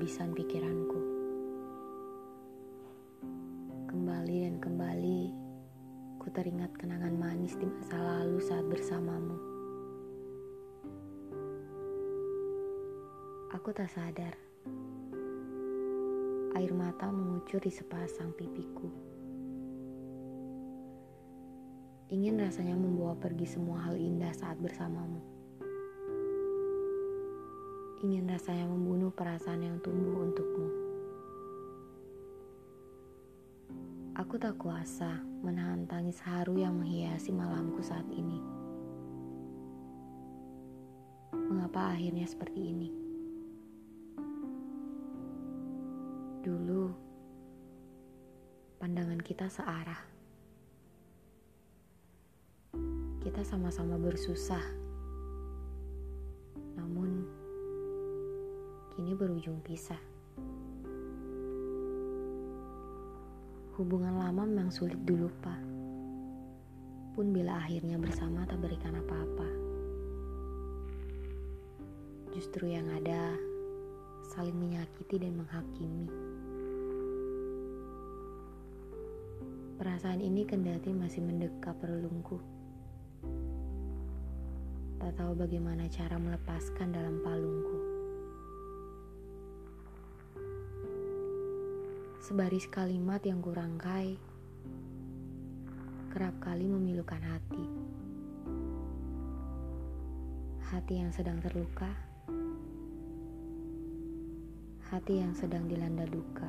kehabisan pikiranku. Kembali dan kembali, ku teringat kenangan manis di masa lalu saat bersamamu. Aku tak sadar, air mata mengucur di sepasang pipiku. Ingin rasanya membawa pergi semua hal indah saat bersamamu. Ingin rasanya membunuh perasaan yang tumbuh untukmu. Aku tak kuasa menahan tangis haru yang menghiasi malamku saat ini. Mengapa akhirnya seperti ini? Dulu, pandangan kita searah. Kita sama-sama bersusah. Kini berujung pisah. Hubungan lama memang sulit dilupa. Pun bila akhirnya bersama tak berikan apa-apa. Justru yang ada saling menyakiti dan menghakimi. Perasaan ini kendati masih mendekap relungku. Tak tahu bagaimana cara melepaskan dalam palungku. Sebaris kalimat yang kurangkai, kerap kali memilukan hati. Hati yang sedang terluka, hati yang sedang dilanda duka.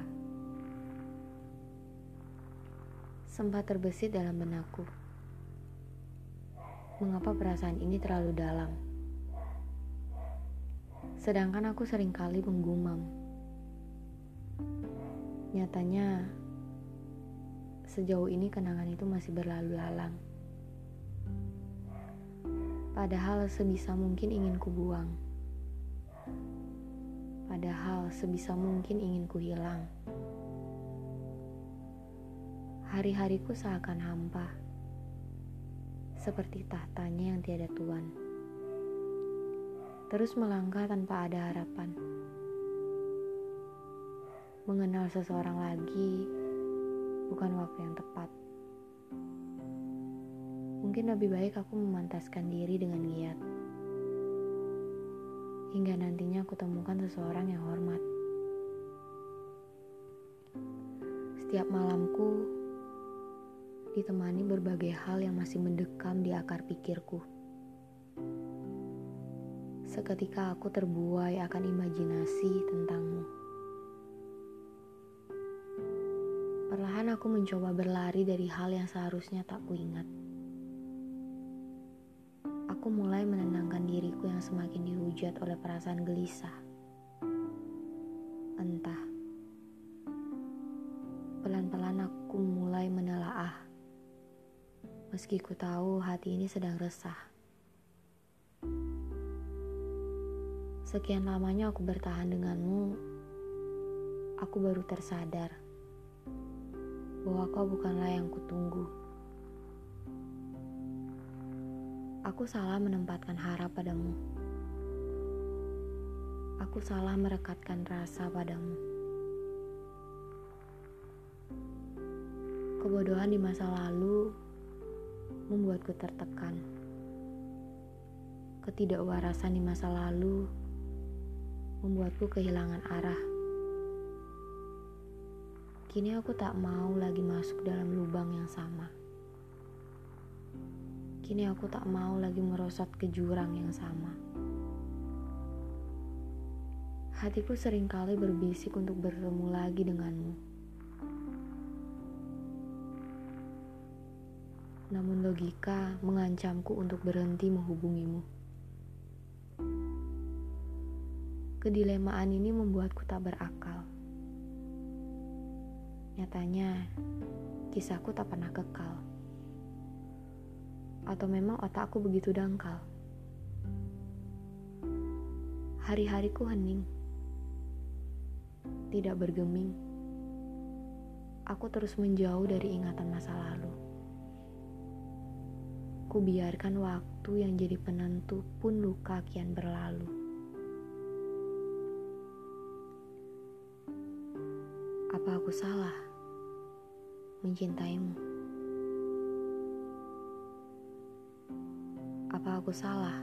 Sempat terbesit dalam benakku. Mengapa perasaan ini terlalu dalam? Sedangkan aku sering kali menggumam Nyatanya, sejauh ini kenangan itu masih berlalu lalang. Padahal sebisa mungkin ingin ku buang. Padahal sebisa mungkin ingin ku hilang. Hari-hariku seakan hampa. Seperti tahtanya yang tiada tuan. Terus melangkah tanpa ada harapan mengenal seseorang lagi bukan waktu yang tepat. Mungkin lebih baik aku memantaskan diri dengan giat. Hingga nantinya aku temukan seseorang yang hormat. Setiap malamku ditemani berbagai hal yang masih mendekam di akar pikirku. Seketika aku terbuai akan imajinasi tentangmu. Perlahan aku mencoba berlari dari hal yang seharusnya tak kuingat. Aku mulai menenangkan diriku yang semakin dihujat oleh perasaan gelisah. Entah. Pelan-pelan aku mulai menelaah. Meski ku tahu hati ini sedang resah. Sekian lamanya aku bertahan denganmu, aku baru tersadar bahwa kau bukanlah yang kutunggu. Aku salah menempatkan harap padamu. Aku salah merekatkan rasa padamu. Kebodohan di masa lalu membuatku tertekan. Ketidakwarasan di masa lalu membuatku kehilangan arah. Kini aku tak mau lagi masuk dalam lubang yang sama. Kini aku tak mau lagi merosot ke jurang yang sama. Hatiku sering kali berbisik untuk bertemu lagi denganmu. Namun logika mengancamku untuk berhenti menghubungimu. Kedilemaan ini membuatku tak berakal. Nyatanya, kisahku tak pernah kekal. Atau memang otakku begitu dangkal. Hari-hariku hening. Tidak bergeming. Aku terus menjauh dari ingatan masa lalu. Ku biarkan waktu yang jadi penentu pun luka kian berlalu. Apa aku salah mencintaimu? Apa aku salah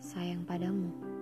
sayang padamu?